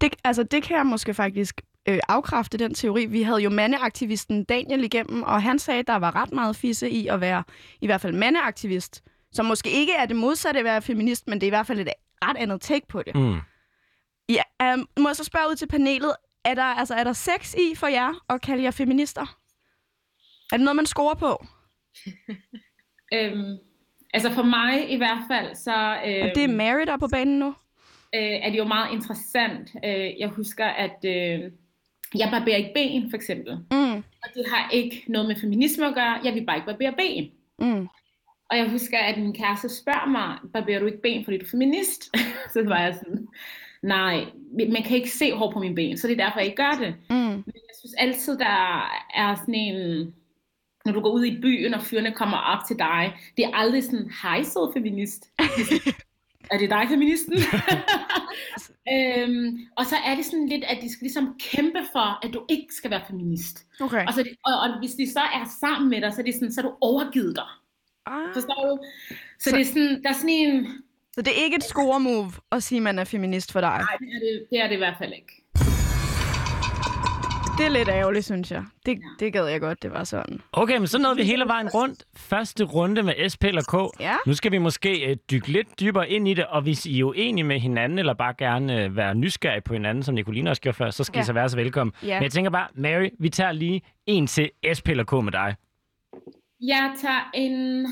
Det, altså, det kan jeg måske faktisk øh, afkræfte den teori. Vi havde jo mandeaktivisten Daniel igennem, og han sagde, at der var ret meget fisse i at være i hvert fald mandeaktivist. som måske ikke er det modsatte at være feminist, men det er i hvert fald et ret andet take på det. Mm. Ja, um, må jeg så spørge ud til panelet, er der, altså, er der sex i for jer at kalde jer feminister? Er det noget, man scorer på? Øhm, altså for mig i hvert fald, så øhm, Og det er Mary, der er på banen nu? øh, er det jo meget interessant. Øh, jeg husker, at øh, jeg barberer ikke ben, for eksempel. Mm, Og det har ikke noget med feminisme at gøre. Jeg vil bare ikke barbere ben. mm. Og jeg husker, at min kæreste spørger mig, barberer du ikke ben, fordi du er feminist? så var jeg sådan, nej, man kan ikke se hår på mine ben, så det er derfor, jeg ikke gør det. Mm. Men jeg synes altid, der er sådan en, når du går ud i byen, og fyrene kommer op til dig, det er aldrig sådan, hej sød feminist. er det dig, feministen? øhm, og så er det sådan lidt, at de skal ligesom kæmpe for, at du ikke skal være feminist. Okay. Og, så, og, og hvis de så er sammen med dig, så er det sådan, så er du overgivet dig. Ah. Forstår du? Så, Så- det er sådan, der er sådan en... Så det er ikke et score-move at sige, at man er feminist for dig? Nej, det er det, det er det i hvert fald ikke. Det er lidt ærgerligt, synes jeg. Det, det gad jeg godt, det var sådan. Okay, men så nåede vi hele vejen rundt. Første runde med SP eller K. Ja. Nu skal vi måske øh, dykke lidt dybere ind i det, og hvis I er uenige med hinanden, eller bare gerne øh, være nysgerrige på hinanden, som Nicoline også gjorde før, så skal ja. I så være så velkommen. Ja. Men jeg tænker bare, Mary, vi tager lige en til SP eller K med dig. Jeg tager en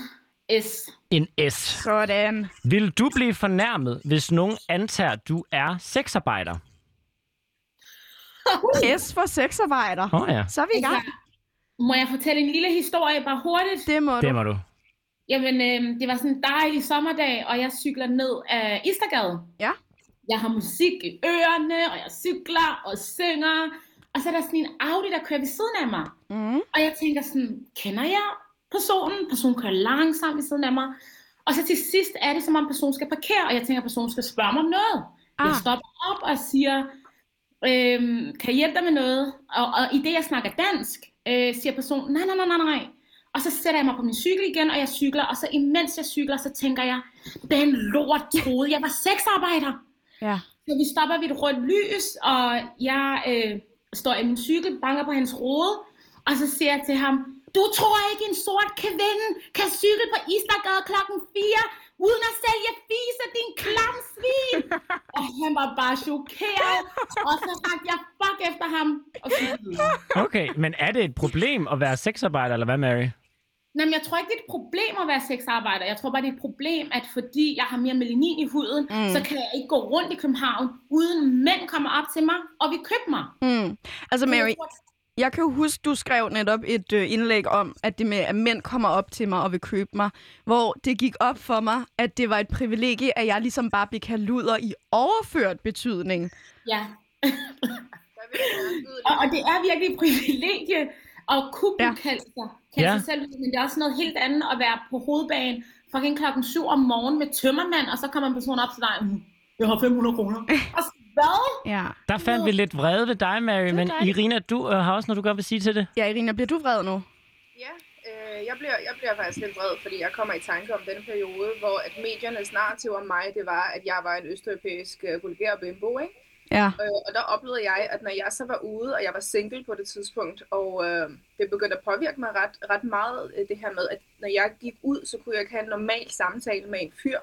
S. En S. Sådan. Vil du blive fornærmet, hvis nogen antager, at du er sexarbejder? S for sexarbejder. Åh oh, ja, Så er vi i gang. Altså, må jeg fortælle en lille historie bare hurtigt? Det må du. det må du. Jamen, øh, det var sådan en dejlig sommerdag, og jeg cykler ned af Istergade. Ja. Jeg har musik i ørerne, og jeg cykler og synger. Og så er der sådan en Audi, der kører ved siden af mig. Mm. Og jeg tænker sådan, kender jeg personen? Personen kører langsomt ved siden af mig. Og så til sidst er det, som om personen skal parkere, og jeg tænker, at personen skal spørge mig om noget. Ah. Jeg stopper op og siger, øhm, kan jeg hjælpe dig med noget? Og, og i det, jeg snakker dansk, øh, siger personen, nej, nej, nej, nej, nej. Og så sætter jeg mig på min cykel igen, og jeg cykler, og så imens jeg cykler, så tænker jeg, den lort troede, jeg var sexarbejder. Ja. Så vi stopper ved et rødt lys, og jeg øh, står i min cykel, banker på hans rode, og så siger jeg til ham, du tror ikke en sort kvinde kan cykle på Istergade klokken 4, uden at sælge fise, din klam svin. og han var bare chokeret, og så rakte jeg fuck efter ham, og videre. Okay, men er det et problem at være sexarbejder, eller hvad, Mary? Nej, men jeg tror ikke, det er et problem at være sexarbejder. Jeg tror bare, det er et problem, at fordi jeg har mere melanin i huden, Mm. så kan jeg ikke gå rundt i København, uden mænd kommer op til mig og vil købe mig. Mm. Altså, Mary, Jeg tror, jeg kan jo huske, du skrev netop et øh, indlæg om, at det med, at mænd kommer op til mig og vil købe mig, hvor det gik op for mig, at det var et privilegie, at jeg ligesom bare blev kaldt luder i overført betydning. Ja, og, og det er virkelig et privilegie at kunne Ja. ja. kalde sig, kalde Ja. sig selv, men det er også noget helt andet at være på hovedbanen fucking klokken 7 om morgenen med tømmermand, og så kommer en person op til dig, "Mm, jeg har 500 kroner. og så, hvad? Ja. Der fandt vi lidt vrede ved dig, Mary, men dejligt. Irina, du øh, har også noget, du godt vil sige til det. Ja, Irina, bliver du vred nu? Ja, øh, jeg, bliver, jeg bliver faktisk lidt vred, fordi jeg kommer i tanke om denne periode, hvor at mediernes narrativ om mig, det var, at jeg var en østeuropæisk øh, vulgær bimbo, ikke? Ja. Øh, og der oplevede jeg, at når jeg så var ude, og jeg var single på det tidspunkt, og øh, det begyndte at påvirke mig ret, ret meget, øh, det her med, at når jeg gik ud, så kunne jeg ikke have en normal samtale med en fyr.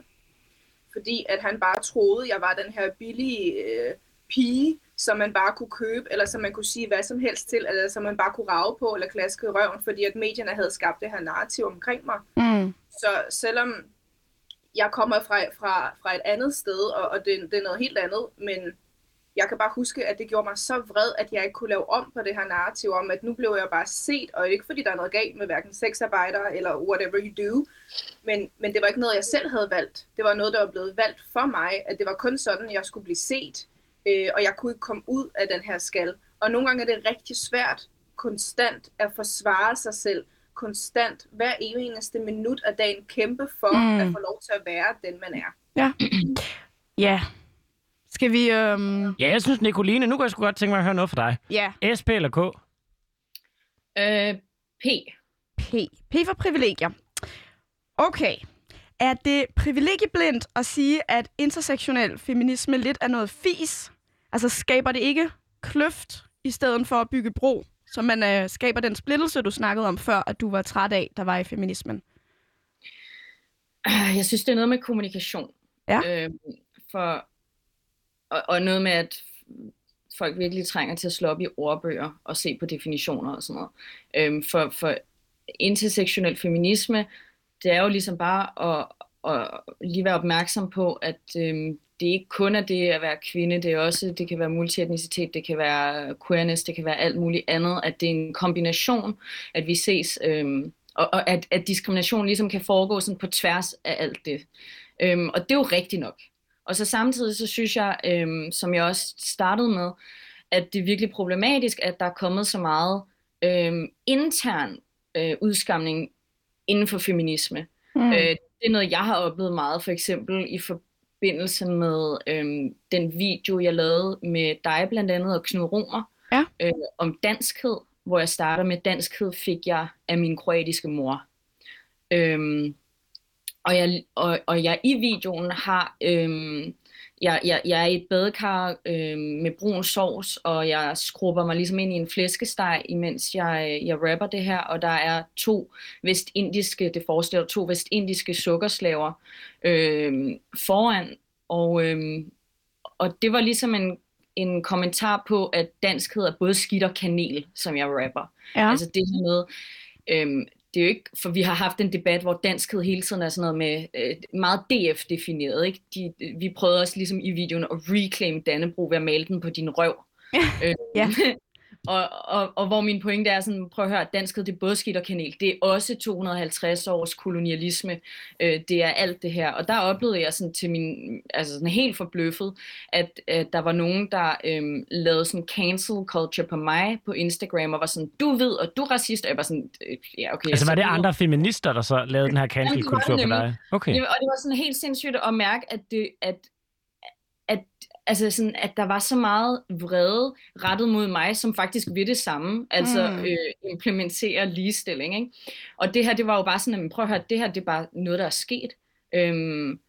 Fordi at han bare troede, jeg var den her billige øh, pige, som man bare kunne købe, eller som man kunne sige hvad som helst til, eller som man bare kunne rave på, eller klaske i røven, fordi at medierne havde skabt det her narrativ omkring mig. Mm. Så selvom jeg kommer fra, fra, fra et andet sted, og, og det, det er noget helt andet, men jeg kan bare huske, at det gjorde mig så vred, at jeg ikke kunne lave om på det her narrativ om, at nu blev jeg bare set, og ikke fordi der er noget galt med hverken sexarbejdere eller whatever you do, men, men det var ikke noget, jeg selv havde valgt. Det var noget, der var blevet valgt for mig, at det var kun sådan, jeg skulle blive set, øh, og jeg kunne ikke komme ud af den her skal. Og nogle gange er det rigtig svært konstant at forsvare sig selv, konstant hver eneste minut af dagen kæmpe for Mm. at få lov til at være den, man er. Ja. Ja. Skal vi... Øhm... Ja, jeg synes, Nicoline, nu kan jeg sgu godt tænke mig at høre noget fra dig. Ja. SP eller K? Øh, P. P. P for privilegier. Okay. Er det privilegieblindt at sige, at intersektionel feminisme lidt er noget fis? Altså skaber det ikke kløft i stedet for at bygge bro? Så man øh, skaber den splittelse, du snakkede om før, at du var træt af, der var i feminismen. Jeg synes, det er noget med kommunikation. Ja. Øhm, for, og, og noget med, at folk virkelig trænger til at slå op i ordbøger og se på definitioner og sådan noget. Øhm, for, for intersektionel feminisme, det er jo ligesom bare at, at lige være opmærksom på, at øhm, det ikke kun er det at være kvinde, det er også, det kan være multietnicitet, det kan være queerness, det kan være alt muligt andet, at det er en kombination, at vi ses, øhm, og, og at, at diskrimination ligesom kan foregå sådan på tværs af alt det. Øhm, og det er jo rigtigt nok. Og så samtidig så synes jeg, øhm, som jeg også startede med, at det er virkelig problematisk, at der er kommet så meget øhm, intern øh, udskamning inden for feminisme. Mm. Øh, det er noget, jeg har oplevet meget, for eksempel i forbindelse med øhm, den video, jeg lavede med dig blandt andet, og Knud Romer, Ja. øh, om danskhed, hvor jeg starter med, danskhed fik jeg af min kroatiske mor. Øhm, og, jeg, og, og jeg i videoen har, øhm, jeg, jeg, jeg er i et badekar øhm, med brun sovs, og jeg skrubber mig ligesom ind i en flæskesteg, imens jeg, jeg rapper det her, og der er to vestindiske, det forestiller to vestindiske sukkerslaver øhm, foran, og, øhm, og det var ligesom en, en kommentar på, at danskhed er både skidt og kanel, som jeg rapper. Ja. Altså det her med, øhm, det er jo ikke, for vi har haft en debat, hvor danskhed hele tiden er sådan noget med øh, meget DF-defineret. Ikke? De, vi prøvede også ligesom i videoen at reclaim Dannebro ved at male den på din røv. øh, Ja. og, og, og hvor min pointe er sådan, prøv at høre, danskhed det er både skidt og kanel. Det er også 250 års kolonialisme. Øh, det er alt det her. Og der oplevede jeg sådan til min, altså sådan helt forbløffet, at, at der var nogen, der øhm, lavede sådan cancel culture på mig på Instagram, og var sådan, du ved, og du er racist. Og jeg var sådan, øh, ja okay. Altså var det andre feminister, der så lavede den her cancel-kultur det på dig? Okay. Og det var sådan helt sindssygt at mærke, at, det, at, at, altså sådan, at der var så meget vrede rettet mod mig, som faktisk vil det samme, altså Mm. øh, implementere ligestilling. Ikke? Og det her, det var jo bare sådan, at prøv at høre, det her det er bare noget, der er sket. Øhm,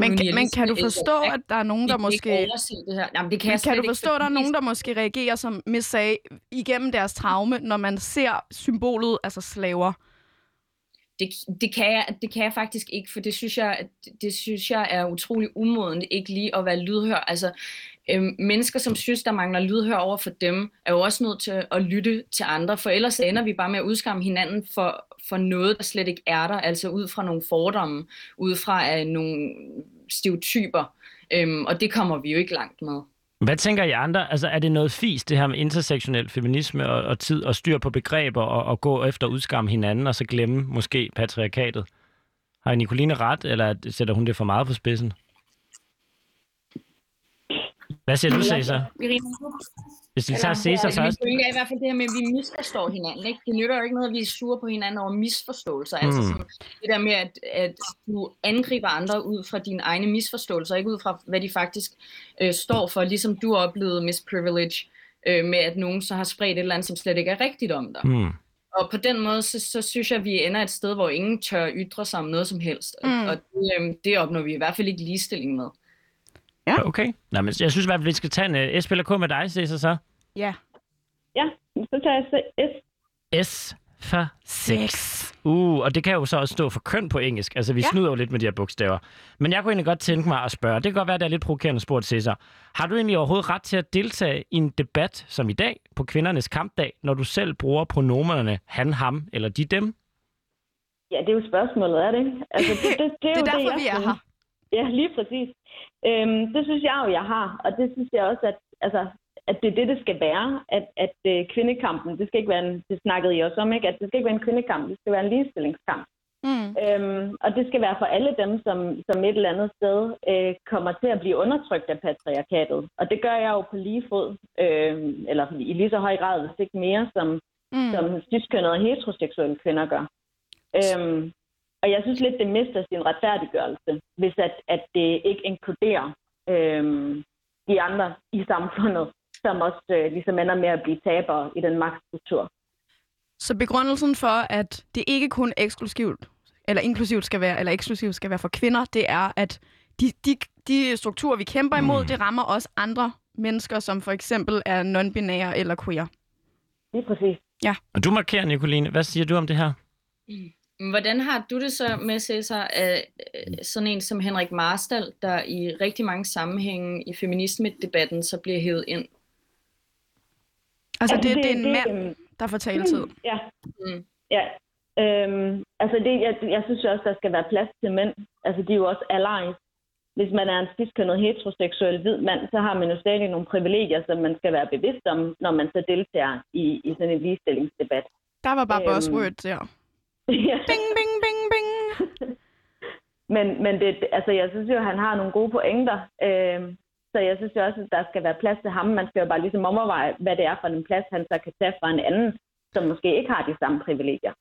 Men, kan- men kan du forstå, ikke- at der er nogen, der ikke måske... overse det her. Jamen, det kan, Men kan du ikke, forstå, at der er nogen, der måske reagerer, som Miss sagde, igennem deres traume, når man ser symbolet, altså slaver? Det, det, kan jeg, det kan jeg faktisk ikke, for det synes jeg, det, synes jeg er utrolig umodent, ikke lige at være lydhør. Altså, øhm, mennesker, som synes, der mangler lydhør over for dem, er jo også nødt til at lytte til andre, for ellers ender vi bare med at udskamme hinanden for, for noget, der slet ikke er der, altså ud fra nogle fordomme, ud fra uh, nogle stereotyper, øhm, og det kommer vi jo ikke langt med. Hvad tænker I andre? Altså, er det noget fis, det her med intersektionel feminisme og, og tid og styr på begreber og, og gå efter at udskamme hinanden og så glemme måske patriarkatet? Har Nicoline ret, eller sætter hun det for meget på spidsen? Hvad siger du, Cæsar? Hvis vi tager Cæsar først. Min pointe er i hvert fald det her med, at vi misforstår hinanden. Ikke? Det nytter jo ikke noget, at vi er sure på hinanden over misforståelser. Mm. Altså Mm. sådan, det der med, at, at du angriber andre ud fra dine egne misforståelser, ikke ud fra, hvad de faktisk øh, står for. Ligesom du oplevede Miss Privilege, øh, med at nogen så har spredt et eller andet, som slet ikke er rigtigt om dig. Mm. Og på den måde, så, så synes jeg, at vi ender et sted, hvor ingen tør ytre sig om noget som helst. Og, Mm. og det, øh, det opnår vi i hvert fald ikke ligestilling med. Ja. Okay. Nå, men jeg synes i hvert fald, vi skal tage en uh, S eller K med dig, Cæsar, så. Ja. Ja, så tager jeg S. S for Sex. Uh, og det kan jo så også stå for køn på engelsk. Altså, vi Ja. snyder jo lidt med de her bogstaver. Men jeg kunne egentlig godt tænke mig at spørge. Det kan godt være, at det er lidt provokerende spurgt til sig. Har du egentlig overhovedet ret til at deltage i en debat som i dag på kvindernes kampdag, når du selv bruger pronomerne han, ham eller de, dem? Ja, det er jo spørgsmålet, er det ikke? Altså, det, det, det, er, Det jo er derfor, det, vi jeg er synes. her. Ja, lige præcis. Øhm, det synes jeg jo, jeg har. Og det synes jeg også, at, altså, at det er det, det skal være. At, at øh, kvindekampen, det skal ikke være en, det snakkede I også om, ikke? At det skal ikke være en kvindekamp, det skal være en ligestillingskamp. Mm. Øhm, og det skal være for alle dem, som, som et eller andet sted øh, kommer til at blive undertrykt af patriarkatet. Og det gør jeg jo på lige fod, øh, eller i lige så høj grad, hvis ikke mere, som, Mm. som ciskønnede og heteroseksuelle kvinder gør. Øhm, og jeg synes lidt, det mister sin retfærdiggørelse, hvis at, at det ikke inkluderer øhm, de andre i samfundet, som også øh, ligesom ender med at blive tabere i den magtstruktur. Så begrundelsen for, at det ikke kun eksklusivt eller inklusivt skal være, eller eksklusivt skal være for kvinder, det er, at de, de, de strukturer, vi kæmper imod, Mm. det rammer også andre mennesker, som for eksempel er non-binære eller queer. Lige præcis. Og du markerer, Nicoline. Hvad siger du om det her? Hvordan har du det så med, Cæsar, at øh, sådan en som Henrik Marstal, der i rigtig mange sammenhænge i feminisme-debatten så bliver hævet ind? Altså, Altså, det, det, det- er en det, mand, der får taletid. Ja. Mm. Ja. Øhm, altså det, jeg, jeg synes jo også, der skal være plads til mænd. Altså de er jo også allies. Hvis man er en ciskønnet heteroseksuel hvid mand, så har man jo stadig nogle privilegier, som man skal være bevidst om, når man så deltager i, i sådan en ligestillingsdebat. Der var bare Øhm, buzzword der. Ja. Bing, bing, bing, bing. Men, men det, altså, jeg synes jo, at han har nogle gode pointer. Øhm, så jeg synes jo også, at der skal være plads til ham. Man skal jo bare ligesom overveje, hvad det er for en plads, han så kan tage fra en anden, som måske ikke har de samme privilegier.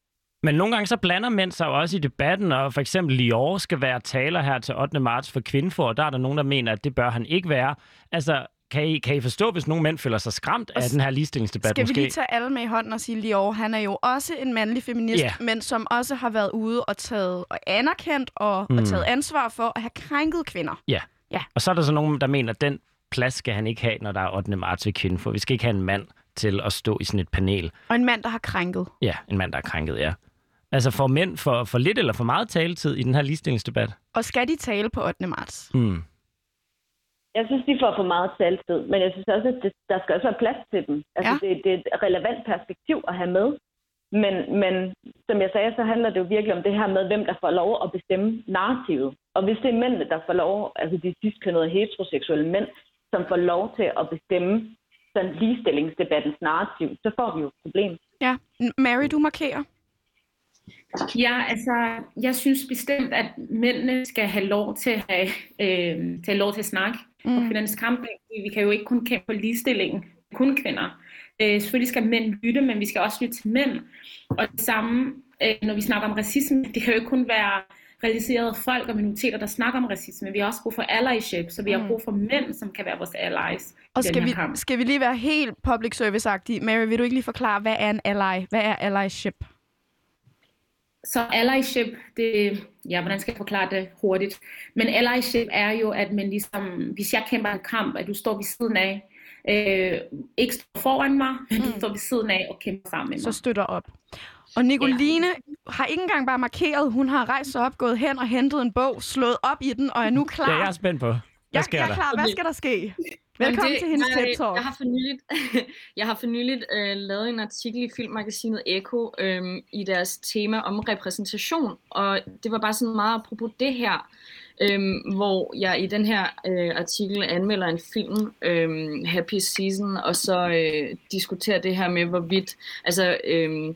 Men nogle gange så blander mænd sig jo også i debatten, og for eksempel Lior skal være taler her til 8. marts for kvindefor, og der er der nogen, der mener, at det bør han ikke være. Altså, kan I, kan I forstå, hvis nogle mænd føler sig skræmt af den her ligestillingsdebat Skal vi måske? lige tage alle med i hånden og sige, Lior, han er jo også en mandlig feminist, Ja. men som også har været ude og taget og anerkendt og, Mm. og taget ansvar for at have krænket kvinder. Og så er der så nogen, der mener, at den plads skal han ikke have, når der er 8. marts ved kvindefor. Vi skal ikke have en mand til at stå i sådan et panel. Og en mand, der har krænket. Ja, en mand, der er krænket, ja. Altså får mænd for, for lidt eller for meget taletid i den her ligestillingsdebat? Og skal de tale på 8. marts? Hmm. Jeg synes, de får for meget taltid, men jeg synes også, at det, der skal også være plads til dem. Altså, Ja. det, det er et relevant perspektiv at have med. Men, men som jeg sagde, så handler det jo virkelig om det her med, hvem der får lov at bestemme narrativet. Og hvis det er mændene, der får lov, altså de sidstkønnede heteroseksuelle mænd, som får lov til at bestemme sådan ligestillingsdebattens narrativ, så får vi jo et problem. Ja. Mary, du markerer. Ja, altså, jeg synes bestemt, at mændene skal have lov til at have, øh, til at have lov til at snakke mm. på kvindernes kamp. Vi kan jo ikke kun kæmpe for ligestillingen, kun kvinder. Øh, selvfølgelig skal mænd lytte, men vi skal også lytte til mænd. Og det samme, øh, når vi snakker om racisme, det kan jo ikke kun være realiserede folk og minoriteter, der snakker om racisme. Vi har også brug for allyship, så vi har brug for mænd, som kan være vores allies. Og skal vi, kamp. skal vi lige være helt public service-agtige? Mary, vil du ikke lige forklare, hvad er en ally? Hvad er allyship? Så allyship, det, ja, hvordan skal jeg forklare det hurtigt? Men allyship er jo, at man ligesom, hvis jeg kæmper en kamp, at du står ved siden af, øh, ikke står foran mig, men du står ved siden af og kæmper sammen med mig. Så støtter op. Og Nicoline har ikke engang bare markeret, hun har rejst sig op, gået hen og hentet en bog, slået op i den, og er nu klar. Ja, jeg er spændt på. Hvad jeg, sker jeg er der? klar. Hvad skal der ske? Velkommen det, til hendes jeg, TED-talk. Jeg har for nyligt, jeg har for nyligt øh, lavet en artikel i filmmagasinet Eko øh, i deres tema om repræsentation, og det var bare sådan meget apropos det her, øh, hvor jeg i den her øh, artikel anmelder en film, øh, Happy Season, og så øh, diskuterer det her med, hvorvidt, altså... Øh,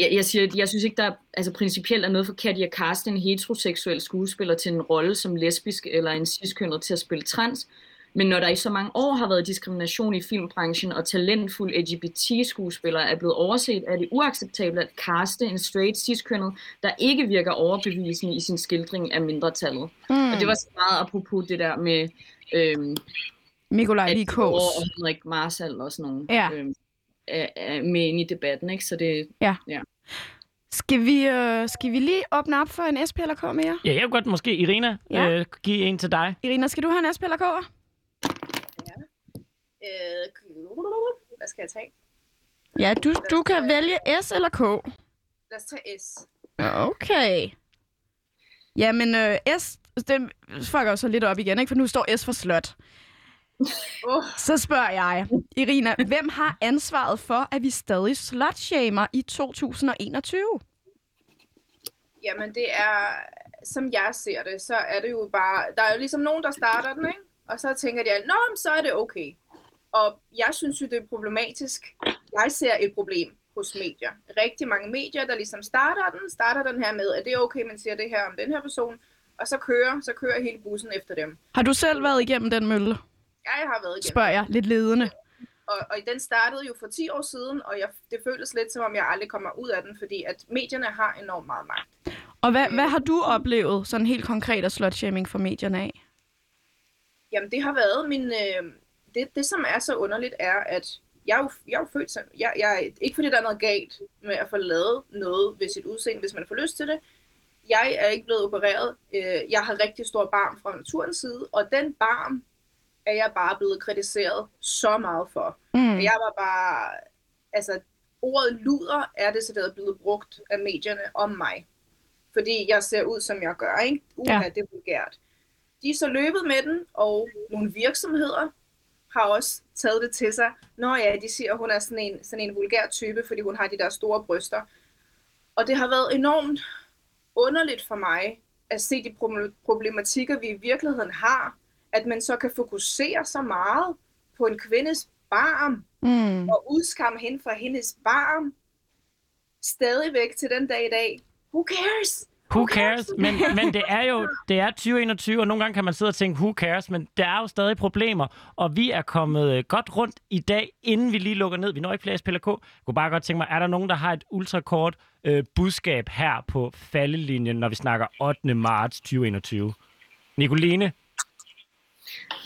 jeg, jeg siger, jeg synes ikke, der er, altså principielt er noget forkert i at kaste en heteroseksuel skuespiller til en rolle som lesbisk eller en ciskønnet til at spille trans. Men når der i så mange år har været diskrimination i filmbranchen, og talentfulde LGBT-skuespillere er blevet overset, er det uacceptabelt at kaste en straight ciskønnet, der ikke virker overbevisende i sin skildring af mindretallet. Mm. Og det var så meget apropos det der med øhm, Nikolaj at lige Kås. kås. og Henrik Marsal og sådan nogle Ja. øhm, er, er med ind i debatten. Ikke? Så det, Skal vi, øh, skal vi lige åbne op for en SP eller K mere? Ja, jeg vil godt måske, Irina, Ja. øh, give en til dig. Irina, skal du have en SP eller K? Øh, hvad skal jeg tage? Ja, du, du kan vælge S eller K. Lad os tage S. Okay. Jamen, øh, S, det fucker jo så lidt op igen, ikke? For nu står S for slot. Oh, Så spørger jeg, Irina, hvem har ansvaret for, at vi stadig slutshamer i 2021? jamen det er, som jeg ser det, så er det jo bare, der er jo ligesom nogen, der starter den, ikke? Og så tænker de, nå, men så er det okay. Og jeg synes jo, det er problematisk. Jeg ser et problem hos medier. Rigtig mange medier, der ligesom starter den, starter den her med, at det er okay, man siger det her om den her person, og så kører, så kører hele bussen efter dem. Har du selv været igennem den mølle? Jeg har været igennem. Spørger jeg, lidt ledende. Og, og den startede jo for 10 år siden, og jeg, det føles lidt som om, jeg aldrig kommer ud af den, fordi at medierne har enormt meget magt. Og hvad, hvad har du oplevet sådan helt konkret af slutshaming fra medierne af? Jamen, det har været min... Øh, det, det, som er så underligt, er, at jeg er jo, jeg er jo født som... Jeg, jeg, ikke fordi der er noget galt med at få lavet noget ved sit udseende, hvis man får lyst til det. Jeg er ikke blevet opereret. Øh, jeg har rigtig stor barm fra naturens side, og den barm er jeg bare blevet kritiseret så meget for. Mm. Jeg var bare... Altså, ordet luder er decideret blevet brugt af medierne om mig. Fordi jeg ser ud, som jeg gør, ikke? Uha, Ja. det er vulgært. De er så løbet med den, og nogle virksomheder har også taget det til sig. Nå ja, de siger, at hun er sådan en, sådan en vulgær type, fordi hun har de der store bryster. Og det har været enormt underligt for mig at se de problem- problematikker, vi i virkeligheden har, at man så kan fokusere så meget på en kvindes barm, Mm. og udskamme hende fra hendes barm, stadigvæk til den dag i dag. Who cares? Who cares? Men, men det er jo det er 2021, og nogle gange kan man sidde og tænke, who cares? Men der er jo stadig problemer, og vi er kommet øh, godt rundt i dag, inden vi lige lukker ned. Vi når ikke flere SPLK. Jeg kunne bare godt tænke mig, er der nogen, der har et ultrakort øh, budskab her på faldelinjen, når vi snakker 8. marts 2021? Nicoline?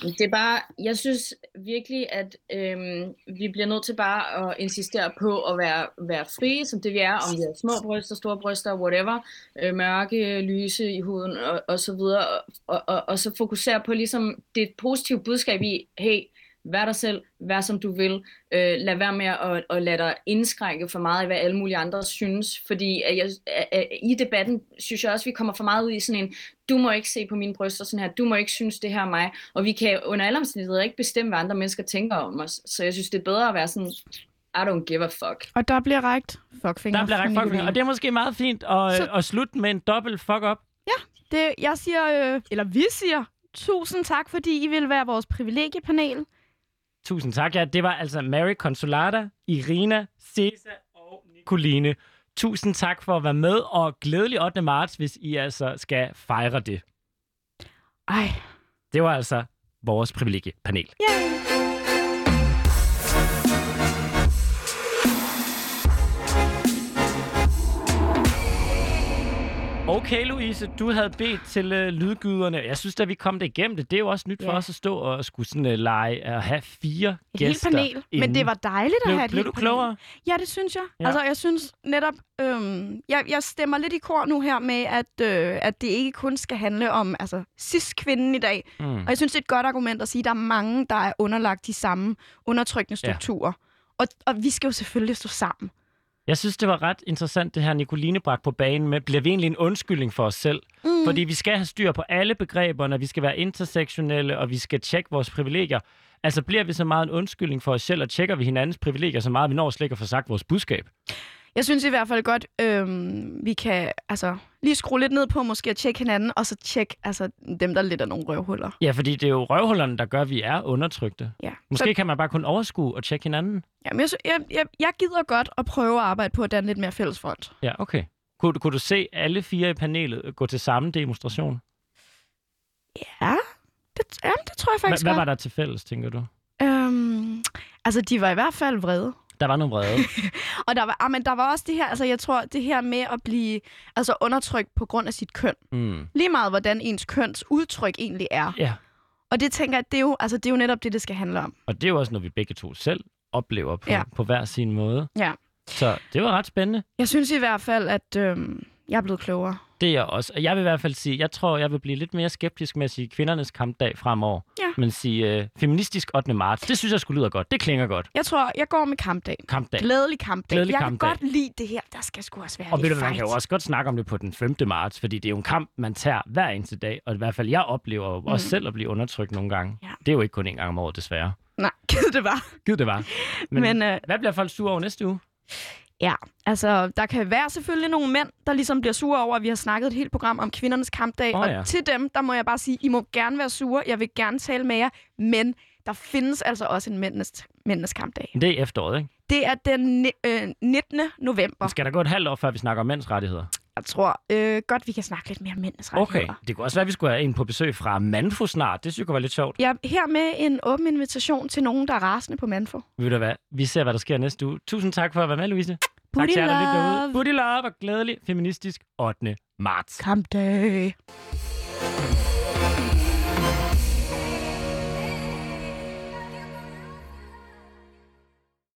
Det er bare, jeg synes virkelig, at øhm, vi bliver nødt til bare at insistere på at være, være frie, som det vi er, om vi har små bryster, store bryster, whatever, øh, mørke, lyse i huden og, og så videre, og, og, og så fokusere på ligesom det positive budskab i, hey, vær dig selv, vær som du vil, øh, lad være med at, at lade dig indskrænke for meget i, hvad alle mulige andre synes, fordi at jeg, at, at, i debatten synes jeg også, at vi kommer for meget ud i sådan en, du må ikke se på mine bryster sådan her, du må ikke synes det her er mig, og vi kan under alle omstændigheder ikke bestemme, hvad andre mennesker tænker om os, så jeg synes, det er bedre at være sådan, I don't give a fuck. Og der bliver rækt fuckfinger. Der bliver fra rækket fuck, Nicoline. og det er måske meget fint at, Så- at slutte med en dobbelt fuck up. Det, jeg siger, øh, eller vi siger, tusind tak, fordi I vil være vores privilegiepanel. Tusind tak. Ja, det var altså Mary Consolata, Irina, Cesa og Nicoline. Tusind tak for at være med, og glædelig 8. marts, hvis I altså skal fejre det. Ej, Det var altså vores privilegiepanel. yeah. Okay, Louise, du havde bedt til uh, lydgyderne. Jeg synes, da vi kom det igennem det, det er jo også nyt for Ja. os at stå og skulle sådan uh, lege at have fire Et helt gæster. panel. Men inden. det var dejligt at Blev, have et blev du panel. klogere? Ja, det synes jeg. Ja. Ja. Altså, jeg synes netop, øhm, jeg, jeg stemmer lidt i kor nu her med, at, øh, at det ikke kun skal handle om altså, cis-kvinden i dag. Mm. Og jeg synes, det er et godt argument at sige, at der er mange, der er underlagt de samme undertrykkende Ja. strukturer. Og, og vi skal jo selvfølgelig stå sammen. Jeg synes, det var ret interessant, det her Nicoline bragte på banen med, bliver vi egentlig en undskyldning for os selv? Mm. Fordi vi skal have styr på alle begreberne, vi skal være intersektionelle, og vi skal tjekke vores privilegier. Altså bliver vi så meget en undskyldning for os selv, og tjekker vi hinandens privilegier så meget, vi når slet ikke at få sagt vores budskab? Jeg synes i hvert fald godt, øhm, vi kan altså, lige skrue lidt ned på måske at tjekke hinanden, og så tjekke altså, dem, der lidt er nogle røvhuller. Ja, fordi det er jo røvhullerne, der gør, at vi er undertrykte. Ja. Måske Så, kan man bare kun overskue og tjekke hinanden. jamen, jeg, jeg, jeg, jeg gider godt at prøve at arbejde på at danne lidt mere fælles front. Ja, okay. Kunne, kunne du se alle fire i panelet gå til samme demonstration? Ja, det, jamen, det tror jeg faktisk hvad godt. var der til fælles, tænker du? Øhm, altså, de var i hvert fald vrede. Der var noget vrede. Og der var, ah, men der var også det her, altså jeg tror, det her med at blive altså, undertrykt på grund af sit køn. Mm. Lige meget, hvordan ens køns udtryk egentlig er. Ja, Og det tænker jeg, det er, jo, altså, det er jo netop det, det skal handle om. og det er jo også noget, vi begge to selv oplever på, Ja. på hver sin måde. Ja. Så det var ret spændende. Jeg synes i hvert fald, at øhm, jeg er blevet klogere. Det er jeg også. Og jeg vil i hvert fald sige, jeg tror, jeg vil blive lidt mere skeptisk med at sige kvindernes kampdag fremover. Ja. Men sige øh, feministisk 8. marts, det synes jeg skulle lyder godt. Det klinger godt. Jeg tror, jeg går med kampdag. Kampdag. Glædelig kampdag. Glædelig jeg kampdag. kan godt lide det her. Der skal sgu også være Og ved du, man kan jo også godt snakke om det på den 5. marts, fordi det er jo en kamp, man tager hver eneste dag. Og i hvert fald, jeg oplever jo også selv at blive undertrykt nogle gange. Mm. Ja. Det er jo ikke kun en gang om året, desværre. Nej, gid det var. Gid det var. Men, Men, øh... hvad bliver folk sure over næste uge? Ja, altså der kan være selvfølgelig nogle mænd, der ligesom bliver sure over, at vi har snakket et helt program om kvindernes kampdag. Åh, og ja. til dem, der må jeg bare sige, I må gerne være sure. Jeg vil gerne tale med jer. Men der findes altså også en mændenes, mændenes kampdag. Det er efteråret, ikke? Det er den øh, 19. november. Skal der gå et halvt år, før vi snakker om mænds rettigheder? Jeg tror øh, godt, vi kan snakke lidt mere om mændenes Okay. rettigheder. Det kunne også være, at vi skulle have en på besøg fra Manfo snart. Det synes jeg kunne være lidt sjovt. Er her med en åben invitation til nogen, der er rasende på Manfo. Ved du hvad? Vi ser, hvad der sker næste uge. Tusind tak for at være med, Louise. tak Booty til jer, der lytter derude. Booty love og glædelig feministisk 8. marts. Kampdag.